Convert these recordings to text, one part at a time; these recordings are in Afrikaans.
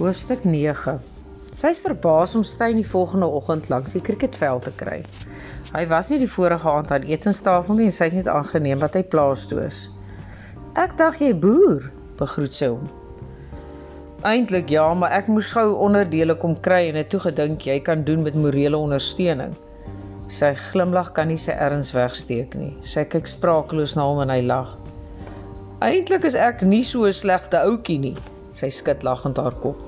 Hoofstuk 9. Sy is verbaas om Steyn die volgende oggend langs die cricketveld te kry. Hy was nie die vorige aand aan etenstafel nie en sy het net aangeneem wat hy plaas toe is. "Ek dink jy boer," begroet sy hom. "Eintlik ja, maar ek moes gou onderdele kom kry en het toe gedink jy kan doen met morele ondersteuning." Sy glimlag kan nie sy erns wegsteek nie. Sy kyk spraakloos na hom en hy lag. "Eintlik is ek nie so 'n slegte ouetjie nie." Sy skud lagend haar kop.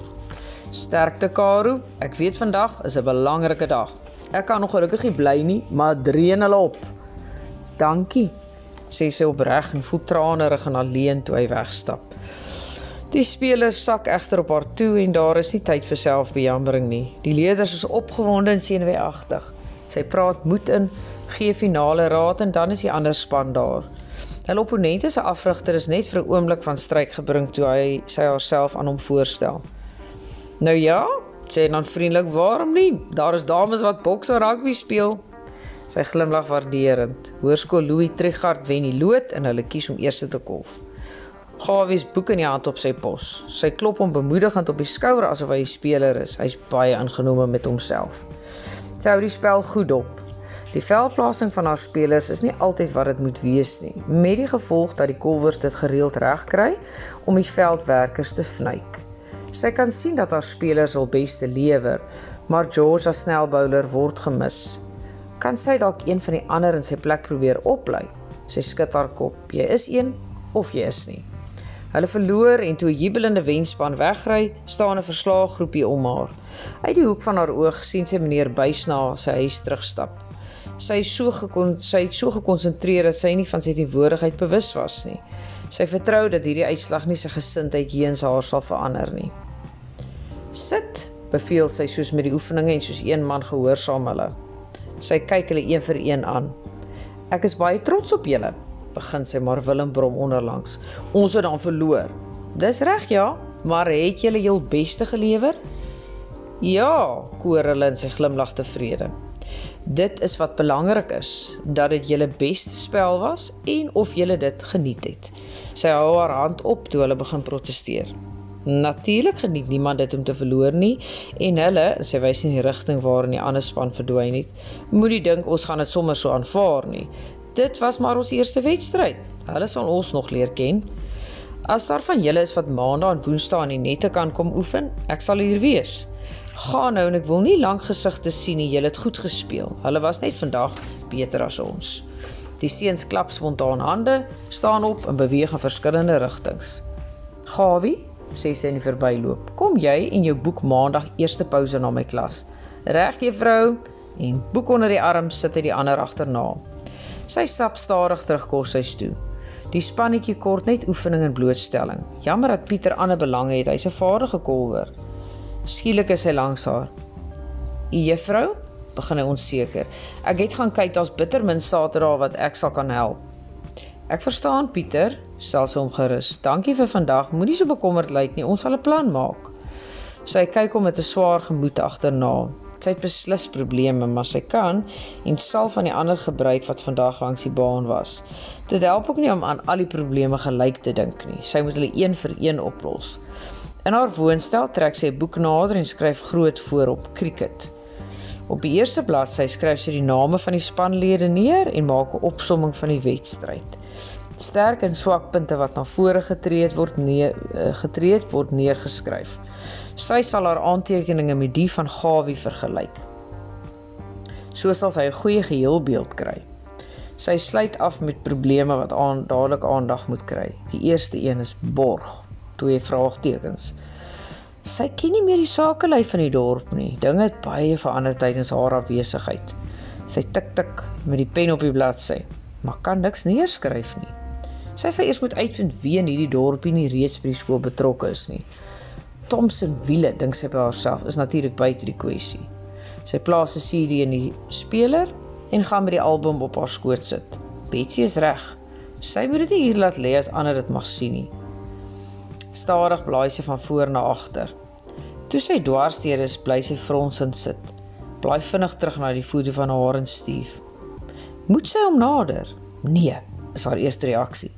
Sterkte Karo, ek weet vandag is 'n belangrike dag. Ek kan nog gelukkig bly nie, maar dreun hulle op. Dankie, sê sy opreg en voel tranerig en alleen toe hy wegstap. Die spelers sak egter op haar toe en daar is nie tyd vir selfbejammering nie. Die leerders is opgewonde en senuweeagtig. Sy praat moed in, gee finale raad en dan is die ander span daar. Hulle opponente se afrigter is net vir 'n oomblik van stryk gebring toe hy sy haarself aan hom voorstel. Nou ja, sê dan vriendelik, waarom nie? Daar is dames wat boks en rugby speel. Sy glimlag waarderend. Hoërskool Louis Trigard wen die lood en hulle kies om eerste te kolf. Gawie se boek in die hand op sy pos. Sy klop hom bemoedigend op die skouer asof hy 'n speler is. Hy's baie ingenome met homself. Sy hou die spel goed dop. Die veldplasing van haar spelers is nie altyd wat dit moet wees nie, met die gevolg dat die kolwers dit gereeld reg kry om die veldwerkers te vnyk. Sy kan sien dat haar spelers hul beste lewer, maar George as snelbouler word gemis. Kan sy dalk een van die ander in sy plek probeer oplei? Sy skud haar kop. Jy is een of jy is nie. Hulle verloor en toe 'n jubelende wenspan wegry, staan 'n verslae groepie om haar. Uit die hoek van haar oog sien sy meneer Buysna sy huis terugstap sy so gekon sy so gekonsentreer dat sy nie van sy teenwoordigheid bewus was nie. Sy vertrou dat hierdie uitslag nie sy gesindheid heens haar sal verander nie. Sit, beveel sy soos met die oefeninge en soos een man gehoorsaam hulle. Sy kyk hulle een vir een aan. Ek is baie trots op julle, begin sy maar Willem brom onderlangs. Ons het dan verloor. Dis reg ja, maar het julle jul beste gelewer? Ja, koor hulle in sy glimlag tevrede. Dit is wat belangrik is, dat dit julle beste spel was en of julle dit geniet het. Sy hou haar hand op toe hulle begin proteseer. Natuurlik geniet niemand dit om te verloor nie en hulle, sy wys in die rigting waarin die ander span verdwyn het, moenie dink ons gaan dit sommer so aanvaar nie. Dit was maar ons eerste wedstryd. Hulle sal ons nog leer ken. As daar van julle is wat maandag en woensdae in die nette kan kom oefen, ek sal hier wees. Gaan nou en ek wil nie lank gesigte sien nie. Julle het goed gespeel. Hulle was net vandag beter as ons. Die seuns klap spontaan hande, staan op en beweeg in verskillende rigtings. Gawie, sê sy in die verbyloop. Kom jy en jou boek maandag eerste pouse na my klas. Reg, juffrou? En boek onder die arm sit hy die ander agterna. Sy stap stadig terug koshuis toe. Die spannetjie kort net oefening en blootstelling. Jammer dat Pieter ander belange het. Hy's 'n vaardige kolwer. Skielik is hy langs haar. "Juffrou," begin hy onseker. "Ek het gaan kyk, daar's bitter min Saterdag wat ek sal kan help." "Ek verstaan, Pieter," stel sy hom gerus. "Dankie vir vandag. Moenie so bekommerd lyk nie. Ons sal 'n plan maak." Sy kyk hom met 'n swaar gemoed agterna. Sy het beslis probleme, maar sy kan en sal van die ander gebruik wat vandag langs die baan was. Dit help ook nie om aan al die probleme gelyk te dink nie. Sy moet hulle een vir een oplos. In haar woonstel trek sy 'n boek nader en skryf groot voorop cricket. Op die eerste bladsy skryf sy die name van die spanlede neer en maak 'n opsomming van die wedstryd. Sterk en swak punte wat na vore getree word neer eh, getree word neergeskryf. Sy sal haar aantekeninge met die van Gawie vergelyk. So sal sy 'n goeie geheelbeeld kry. Sy sluit af met probleme wat aan dadelik aandag moet kry. Die eerste een is borg twee vraagtekens. Sy ken nie meer die sakelei van die dorp nie. Dinge het baie verander tydens haar afwesigheid. Sy tik tik met die pen op die bladsy, maar kan niks neerskryf nie. Sy sê eers moet uitvind wie in hierdie dorpie nie reeds by die skool betrokke is nie. Thomson wiele dink sy by haarself is natuurlik buite die kwessie. Sy plaas 'n CD in die speler en gaan met die album op haar skoot sit. Betsy is reg. Sy moet dit nie hier laat lê as ander dit mag sien nie. Stadig blaai sy van voor na agter. Toe sy dwarsteer is, bly sy fronsend sit. Blaai vinnig terug na die foto van haar en Steve. Moet sy hom nader? Nee, is haar eerste reaksie.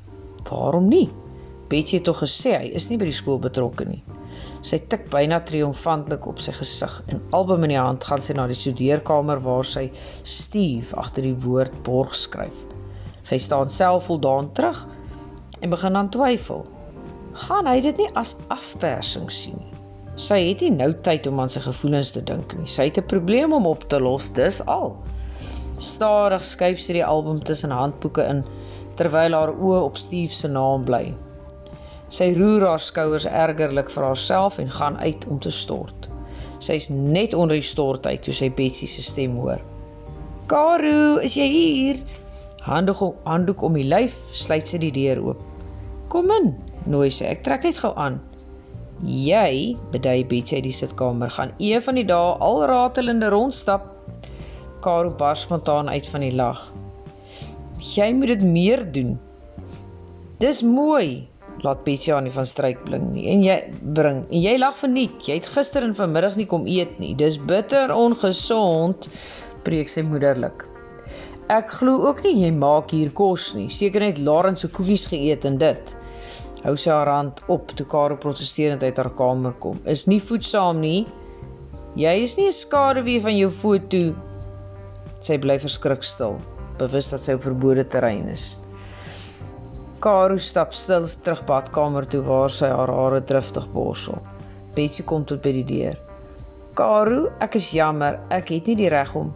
Waarom nie? Betsy het tog gesê hy is nie by die skool betrokke nie. Sy tik byna triomfantelik op sy gesig en album in die hand gaan sy na die studeerkamer waar sy Steve agter die woord borg skryf. Sy staan self voldaan terug en begin dan twyfel. Gaan hy dit nie as afpersing sien nie? Sy het nie nou tyd om aan sy gevoelens te dink nie. Sy het 'n probleem om op te los, dis al. Stadig skuif sy die album tussen handboeke in terwyl haar oë op Steve se naam bly. Sy roer haar skouers ergerlik vir haarself en gaan uit om te stort. Sy's net onder die stortheid toe sy Betsy se stem hoor. "Karu, is jy hier?" Handdoek handdoek om die lyf, sluit sy die deur oop. "Kom in," nooi sy. "Ek trek net gou aan." Jy, bedui Betsy uit die sitkamer, gaan een van die dae al ratelende rondstap. Karo bars spontaan uit van die lag. Jy moet dit meer doen. Dis mooi, laat Betsy aan die van stryk blink nie. En jy bring, en jy lag verniet. Jy het gister en vanmiddag nie kom eet nie. Dis bitter ongesond, preek sy moederlik. Ek glo ook nie jy maak hier kos nie. Seker net Lawrence se koekies geëet en dit hou sy haar hand op toe Karel protesterend uit haar kamer kom. Is nie voedsaam nie. Jy is nie 'n skaduwee van jou foto. Sy bly verskrik stil, bewus dat sy op verbode terrein is. Karel stap stil terug badkamer toe waar sy haar hare driftig borsel. Betsy kom tot by die deur. Karel, ek is jammer, ek het nie die reg om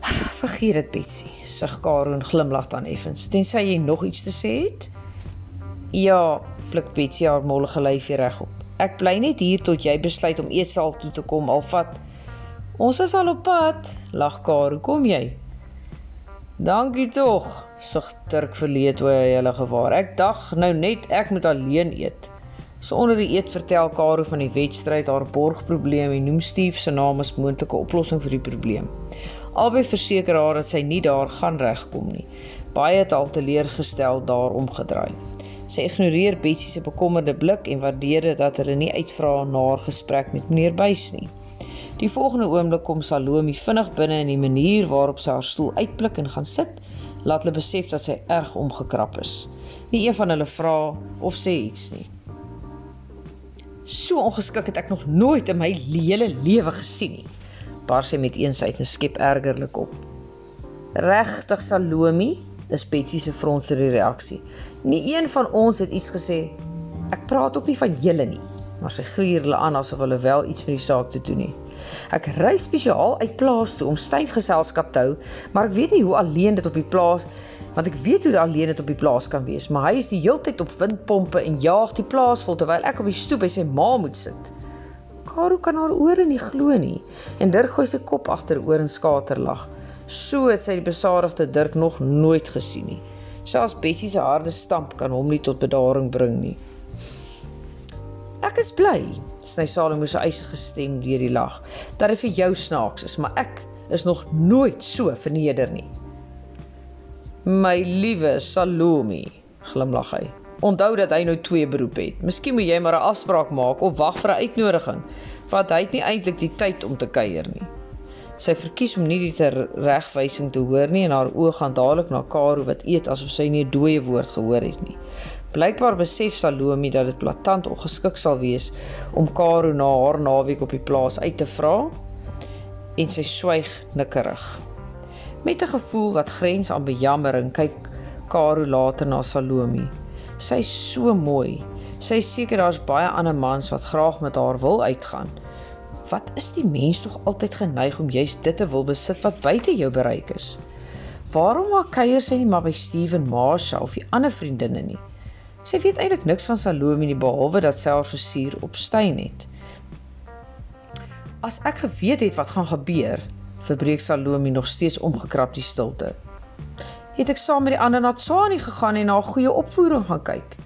Vergeet dit Betsy, sug Karel en glimlag dan effens. Tensy jy nog iets te sê het? Ja, flik Betsy haar mollige lyfie regop. Ek bly net hier tot jy besluit om eetsaal toe te kom alvat. Ons is al op pad, lag Karo. Kom jy? Dankie tog, sug Turk verleed toe hy hulle gewaar. Ek dag nou net ek moet alleen eet. So onder die eet vertel Karo van die wedstryd, haar borgprobleem en noem Steve se naam as moontlike oplossing vir die probleem. Albei verseker haar dat sy nie daar gaan regkom nie. Baie het al teleurgestel daarom gedraai. Sy ignoreer Betsy se bekommerde blik en waardeer dit dat hulle nie uitvra na haar gesprek met meneer Buys nie. Die volgende oomblik kom Salome vinnig binne in die manier waarop sy haar stoel uitblik en gaan sit, laat hulle besef dat sy erg omgekrap is. Nie een van hulle vra of sê iets nie. So ongeskik het ek nog nooit in my hele lewe gesien nie. Bar sy met eensheid en skep ergerlik op. Regtig Salome, dis Betsy se fronse reaksie. Nie een van ons het iets gesê. Ek praat ook nie van julle nie, maar sy gruur hulle aan asof hulle wel iets met die saak te doen het. Ek ry spesiaal uit plaas toe om Steyn geselskap te hou, maar ek weet nie hoe alleen dit op die plaas want ek weet hoe alleen dit op die plaas kan wees, maar hy is die heeltyd op windpompe en jaag die plaas vol terwyl ek op die stoep by sy ma moet sit. Karo kan haar ore nie glo nie en Dirk gooi sy kop agteroor en skaterlag. So het sy die besadigde Dirk nog nooit gesien nie. Selfs Bessie se harde stamp kan hom nie tot bedaring bring nie. Ek is bly, sny Salomo se eisige stem deur die lag, dat dit vir jou snaaks is, maar ek is nog nooit so verneder nie. My liewe Salome, glimlag hy. Onthou dat hy nou twee beroepe het. Miskien moet jy maar 'n afspraak maak of wag vir 'n uitnodiging, want hy het nie eintlik die tyd om te kuier nie. Sy verkies om nie die regwysing te hoor nie en haar oë gaan dadelik na Karo wat eet asof sy nie 'n dooie woord gehoor het nie. Blykbaar besef Salome dat dit platant ongeskik sal wees om Karo na haar naweek op die plaas uit te vra en sy swyg nikkerig. Met 'n gevoel wat grens aan bejammering kyk Karo later na Salome. Sy's so mooi. Sy seker daar's baie ander mans wat graag met haar wil uitgaan. Wat is die mens tog altyd geneig om juist dit te wil besit wat buite jou bereik is? Waarom maak kuier sy nie maar by Steven Marsha of die ander vriendinne nie? Sy weet eintlik niks van Salome nie behalwe dat sy haar versier op Steyn het. As ek geweet het wat gaan gebeur, verbreek Salome nog steeds omgekrap die stilte. Het ek saam met die ander na Tsani gegaan en na 'n goeie opvoering gaan kyk.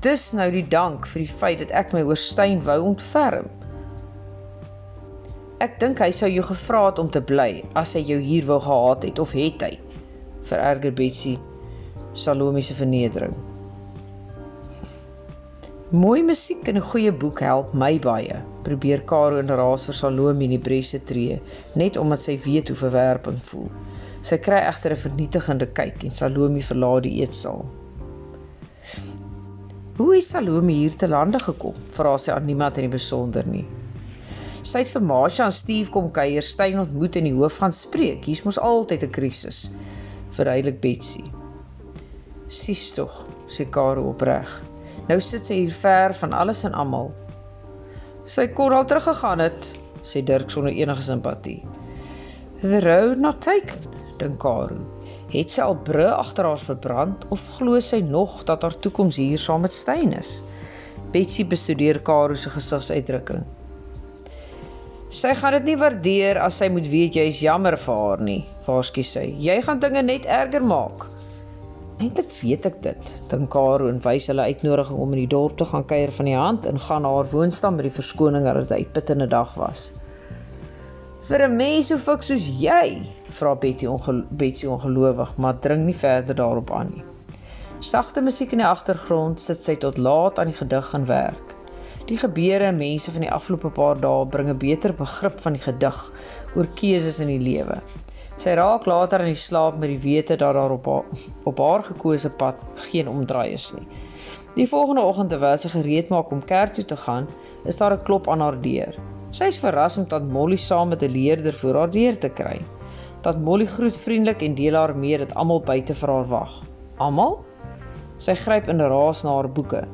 Dis nou die dank vir die feit dat ek my oor Steyn wou ontferm. Ek dink hy sou jou gevra het om te bly as hy jou hier wou gehaat het of het hy? Vererger Betsy Salome se vernedering. Mooi musiek en 'n goeie boek help my baie. Probeer Karo en raas vir Salome in die bresse tree, net omdat sy weet hoe verwerping voel. Sy kry egter 'n vernietigende kyk en Salome verlaat die eetsaal. Hoe is Salome hier te lande gekom? Vra sy aan niemand in die besonder nie. Sy het vir Masha en Steve kom kuier, Stein ontmoet in die hoof gaan spreek. Hier's mos altyd 'n krisis. Verduidelik Betsy. Sis tog, sê Karo opreg. Nou sit sy hier ver van alles en almal. Sy kon al teruggegaan het, sê Dirk sonder enige simpatie. The road not taken, dink Karo. Het sy al bru agter haar verbrand of glo sy nog dat haar toekoms hier saam met Stein is? Betsy bestudeer Karo se gesigsuitdrukking. Sy gaan dit nie waardeer as sy moet weet jy is jammer vir haar nie, waarsku sy. Jy gaan dinge net erger maak. Eintlik weet ek dit, dink Karo en wys hulle uitnodiging om in die dorp te gaan kuier van die hand en gaan na haar woonstel met die verskoning dat dit 'n uitputtende dag was vir 'n mens so fik soos jy? vra Betty ongel Betsy ongelowig, maar dring nie verder daarop aan nie. Sagte musiek in die agtergrond sit sy tot laat aan die gedig en werk. Die gebeure en mense van die afgelope paar dae bring 'n beter begrip van die gedig oor keuses in die lewe. Sy raak later in die slaap met die wete dat daar op haar, op haar gekose pad geen omdraai is nie. Die volgende oggend terwyl sy gereed maak om kerk toe te gaan, is daar 'n klop aan haar deur. Sy is verras om tant Molly saam met 'n leerder voor haar deur te kry. Tant Molly groet vriendelik en deel haar mee dat almal buite vir haar wag. Almal? Sy gryp in 'n raas na haar boeke.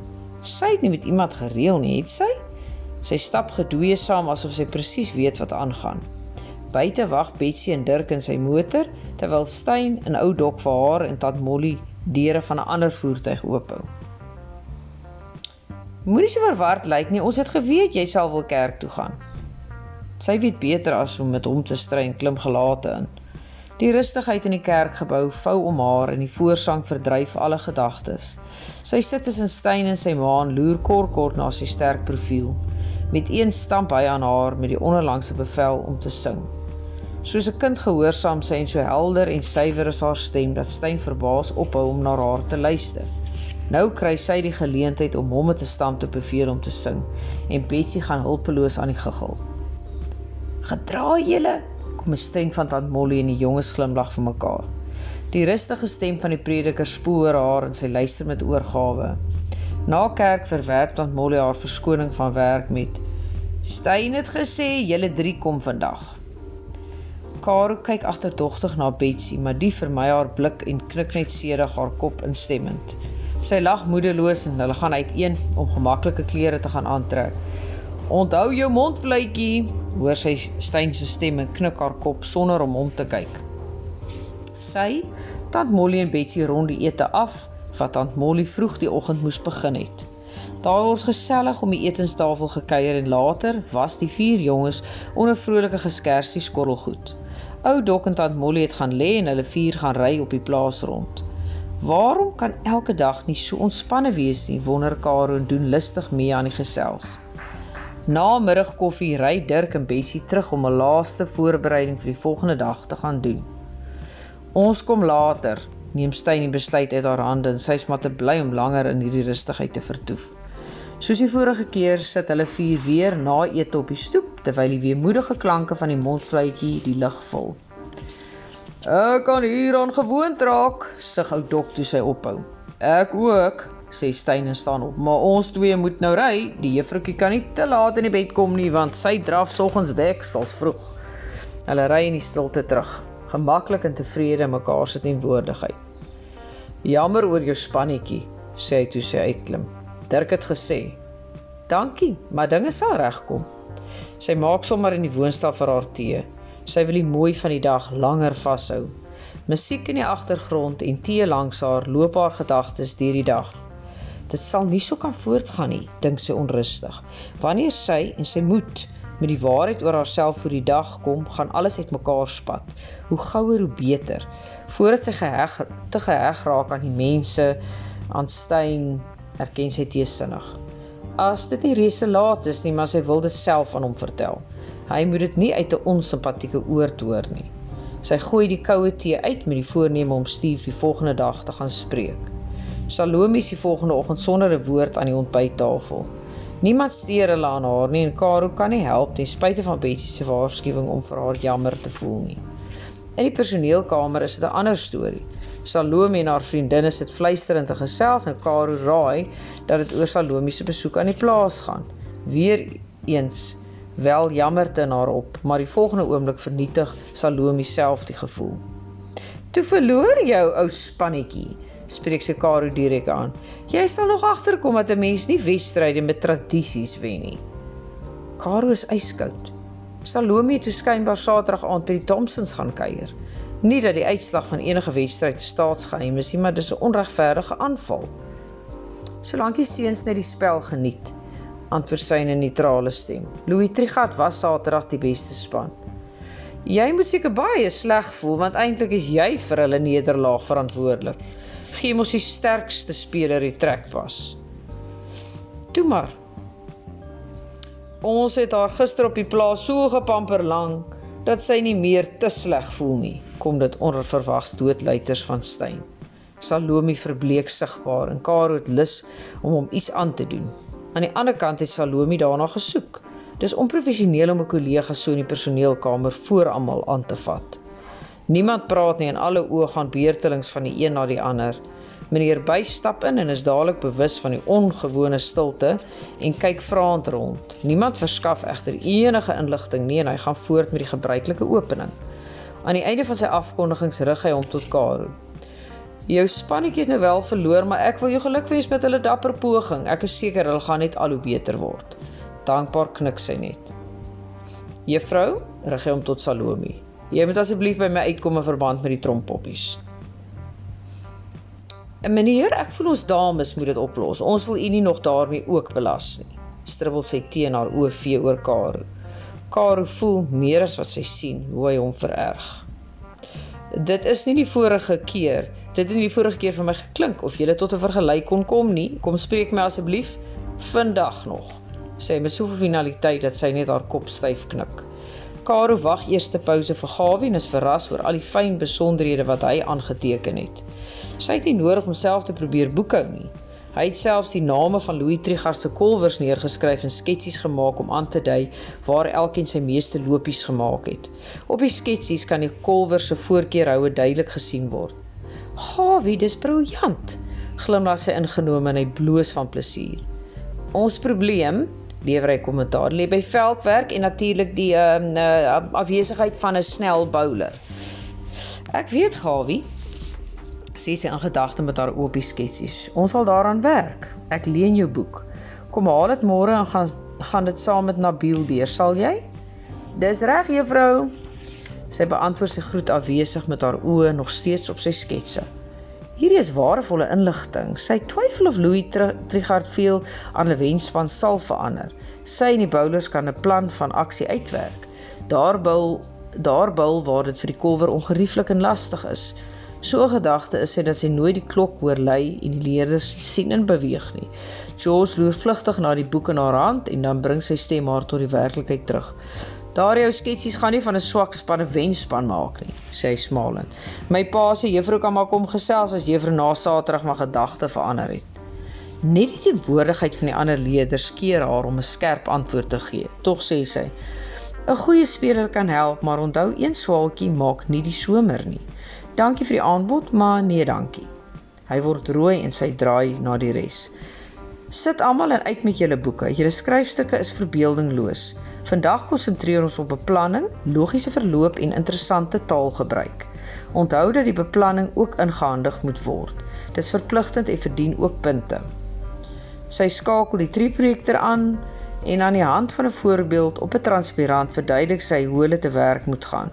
Sy het nie met iemand gereël nie, het sy? Sy stap gedoeye saam asof sy presies weet wat aangaan. Buite wag Betsy en Dirk in sy motor terwyl Stein 'n ou dok vir haar en tant Molly deure van 'n ander voertuig oophou. Moenie so verward lyk nie. Ons het geweet jy sal wil kerk toe gaan. Sy weet beter as om met hom te stry en klim gelate in. Die rustigheid in die kerkgebou vou om haar en die voorsang verdryf alle gedagtes. Sy sit tussen Stein en sy ma en loer kort kort na sy sterk profiel. Met een stamp hy aan haar met die onderlangse bevel om te sing. Soos 'n kind gehoorsaam sy en so helder en suiwer is haar stem dat Stein verbaas ophou om na haar te luister. Nou kry sy die geleentheid om hom te stam te beveel om te sing en Betsy gaan hulpeloos aan die giggel. Gedra julle, kom 'n stem van tant Molly en die jonges glimlag vir mekaar. Die rustige stem van die prediker spoor haar en sy luister met oorgawe. Na kerk verwerp tant Molly haar verskoning van werk met Stein het gesê julle drie kom vandag. Karo kyk agterdogtig na Betsy, maar die vermy haar blik en knik net sedig haar kop instemmend. Sy lag moedeloos en hulle gaan uiteen om gemaklike klere te gaan aantrek. "Onthou jou mondvletjie," hoor sy Stein se stem en knik haar kop sonder om om te kyk. Sy, tant Molly en Betsy rond die ete af, wat tant Molly vroeg die oggend moes begin het. Daar word gesellig om die etenstafel gekuier en later was die vier jonges onder vrolike geskersie skorrelgoed. Ou Dok en tant Molly het gaan lê en hulle vier gaan ry op die plaas rond. Waarom kan elke dag nie so ontspanne wees nie? Wonder Karo en doen lustig mee aan die gesels. Na middagkoffie ry Dirk en Bessie terug om 'n laaste voorbereiding vir die volgende dag te gaan doen. Ons kom later, neem Steyn die besluit uit haar hande en sy's maar te bly om langer in hierdie rustigheid te vertoef. Soos die vorige keer sit hulle vier weer na ete op die stoep terwyl die weemoedige klanke van die mondfluitjie die lug vul. Ek kan hieraan gewoond raak, sug ou dok toe sy ophou. Ek ook, sê Steyn en staan op, maar ons twee moet nou ry. Die juffroukie kan nie te laat in die bed kom nie want sy draf soggens deksels vroeg. Hulle ry in die stilte terug, gemaklik en tevrede mekaar se teenwoordigheid. Jammer oor jou spannetjie, sê hy toe sy uitklim. Dirk het gesê: "Dankie, maar dinge sal regkom." Sy maak sommer in die woonstel vir haar tee. Sy wil die mooi van die dag langer vashou. Musiek in die agtergrond en tee langs haar loop haar gedagtes deur die dag. Dit sal nie so kan voortgaan nie, dink sy onrustig. Wanneer sy en sy moed met die waarheid oor haarself vir die dag kom, gaan alles uitmekaar spat. Hoe gouer hoe beter. Voordat sy geheg te geheg raak aan die mense, aan Stein, erken sy teesinnig. As dit nie reeds te laat is nie, maar sy wil dit self aan hom vertel. Hy moet dit nie uit 'n onsimpatieke oord hoor nie. Sy gooi die koue tee uit met die voorneme om Steve die volgende dag te gaan spreek. Salome is die volgende oggend sonder 'n woord aan die ontbyttafel. Niemand steur hulle aan haar nie en Karo kan nie help ten spyte van Betsy se waarskuwing om vir haar jammer te voel nie. In die personeelkamer is dit 'n ander storie. Salome en haar vriendinne sit fluisterend te gesels en Karo raai dat dit oor Salome se besoek aan die plaas gaan. Weereens wel jammerte in haar op, maar die volgende oomblik vernietig Salome self die gevoel. Toe verloor jou ou spannetjie, spreek sy Karo direk aan. Jy sal nog agterkom dat 'n mens nie wedstryde met tradisies wen nie. Karo is yskoud. Salome het toeskynbaar Saterdag aand by die Thompsons gaan kuier. Nie dat die uitslag van enige wedstryd staatsgeheim is nie, maar dis 'n onregverdige aanval. Solank die seuns net die spel geniet, antwoord sy in 'n neutrale stem. Louis Trichardt was Saterdag die beste span. Jy moet seker baie sleg voel want eintlik is jy vir hulle nederlaag verantwoordelik. Gee mos die sterkste speler die trek was. Toe maar. Ons het haar gister op die plaas so gepamper lank dat sy nie meer te sleg voel nie. Kom dit onverwags doodluiters van Stein. Salome verbleek sigbaar en Karo het lus om hom iets aan te doen. Aan die ander kant het Salome daarna gesoek. Dis onprofessioneel om 'n kollega so in die personeelkamer voor almal aan te vat. Niemand praat nie en alle oë gaan beurtelings van die een na die ander. Meneer Buy stap in en is dadelik bewus van die ongewone stilte en kyk vraend rond. Niemand verskaf egter enige inligting nie en hy gaan voort met die gebruikelike opening. Aan die einde van sy afkondigings rig hy hom tot Karoo. Jou spannetjie het nou wel verloor, maar ek wil jou gelukwens met hulle dapper poging. Ek is seker hulle gaan net al hoe beter word. Dankbaar knik sy net. Juffrou, rig hy hom tot Salome. Jy moet asseblief by my uitkom in verband met die trompoppies. En meneer, ek voel ons dames moet dit oplos. Ons wil u nie nog daarmee ook belas nie. Stribbel sy teen haar vee oor Karo. Karo voel meer as wat sy sien hoe hy hom vererg. Dit is nie die vorige keer. Dit het nie die vorige keer vir my geklink of jy tot 'n vergelyk kon kom nie. Kom spreek my asseblief vandag nog sê met soveel finaliteit dat sy net haar kop styf knik. Karo wag eerste pouse vir Gawie en is verras oor al die fyn besonderhede wat hy aangeteken het. Sy het nie nodig om self te probeer boekhou nie. Hy het selfs die name van Louis Trigard se kolwers neergeskryf en sketsies gemaak om aan te dui waar elkeen sy meeste lopies gemaak het. Op die sketsies kan die kolwers se voorkeurhoue duidelik gesien word. "Gawie, dis briljant," glimlag sy ingenome en hy bloos van plesier. Ons probleem lewer hy kommentaar lê by veldwerk en natuurlik die ehm uh, uh, afwesigheid van 'n snel bowler. Ek weet Gawie sê sy in gedagte met haar oopie sketsies. Ons sal daaraan werk. Ek leen jou boek. Kom haal dit môre en gaan gaan dit saam met Nabil deur, sal jy? Dis reg, juffrou. Sy beantwoord sy groet afwesig met haar oë nog steeds op sy sketse. Hierdie is waardevolle inligting. Sy twyfel of Louis Trigard veel aan 'n wenspan sal verander. Sy en die bowlers kan 'n plan van aksie uitwerk. Daar bil daar bil waar dit vir die kolwer ongerieflik en lastig is. So gedagte is sy dat sy nooit die klok hoor lui en die leerders sien en beweeg nie. George loer vlugtig na die boek in haar hand en dan bring sy stem haar tot die werklikheid terug. Daar jou sketsies gaan nie van 'n swak span 'n wenspan maak nie, sê smalend. My pa sê juffrou kan maar kom gesels as juffrou na Saterdag maar gedagte verander het. Net die woordigheid van die ander leerders keer haar om 'n skerp antwoord te gee. Tog sê sy: "’n Goeie speler kan help, maar onthou een swaaltjie maak nie die somer nie. Dankie vir die aanbod, maar nee, dankie." Hy word rooi en sy draai na die res. Sit almal en uit met julle boeke. Julle skryfstukke is verbeeldingloos. Vandag konsentreer ons op beplanning, logiese verloop en interessante taalgebruik. Onthou dat die beplanning ook ingehandig moet word. Dis verpligtend en verdien ook punte. Sy skakel die trieprojektor aan en aan die hand van 'n voorbeeld op 'n transparant verduidelik sy hoe hulle te werk moet gaan.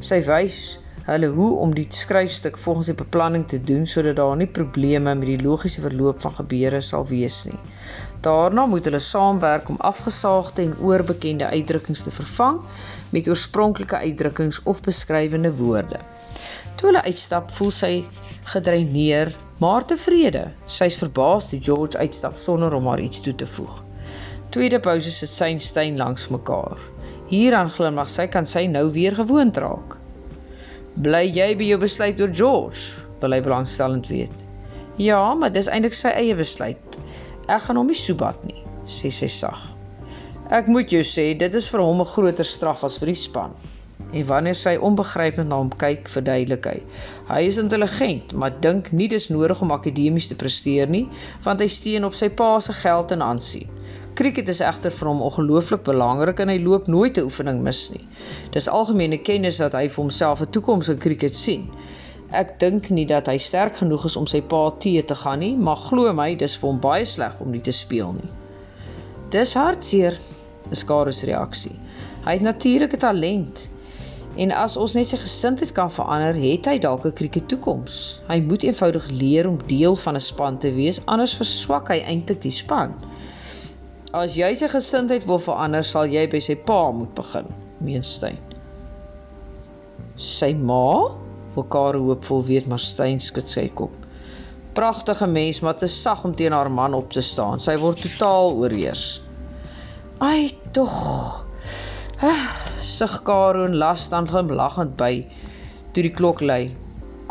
Sy wys hulle hoe om die skryfstuk volgens die beplanning te doen sodat daar nie probleme met die logiese verloop van gebeure sal wees nie. Daarna moet hulle saamwerk om afgesaagde en oorbekende uitdrukkings te vervang met oorspronklike uitdrukkings of beskrywende woorde. Toe hulle uitstap, voel sy gedreineer, maar tevrede. Sy is verbaas toe George uitstap sonder om haar iets toe te voeg. Tweede pouse sit sy en Stein langs mekaar. Hieraan glimlag sy kan sy nou weer gewoond raak. Bly jy by jou besluit oor George? Wil hy belangstellend weet. Ja, maar dis eintlik sy eie besluit. Ek gaan hom nie soebat nie, sê sy sag. Ek moet jou sê, dit is vir hom 'n groter straf as vir die span. En wanneer sy onbegrypend na hom kyk, verduidelik hy: "Hy is intelligent, maar dink nie dis nodig om akademies te presteer nie, want hy steun op sy pa se geld en aansien. Kriket is egter vir hom ongelooflik belangrik en hy loop nooit 'n oefening mis nie. Dis algemene kennis dat hy vir homself 'n toekoms in kriket sien. Ek dink nie dat hy sterk genoeg is om sy pa te te gaan nie, maar glo my, dis vir hom baie sleg om nie te speel nie." Dis hartseer, is Karus se reaksie. Hy het natuurlike talent. En as ons net sy gesindheid kan verander, het hy dalk 'n krieke toekoms. Hy moet eenvoudig leer om deel van 'n span te wees, anders verswak hy eintlik die span. As jy sy gesindheid wil verander, sal jy by sy pa moet begin, meen Steyn. Sy ma? Wil Kare hoopvol weet, maar Steyn skud sy kop. Pragtige mens, maar te sag om teen haar man op te staan. Sy word totaal oorheers. Ai, tog. Ah, sug Karo en las dan glimlaggend by toe die klok lui.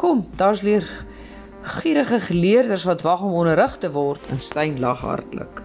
Kom, daar's leer gierige geleerders wat wag om onderrig te word en Steyn lag hartlik.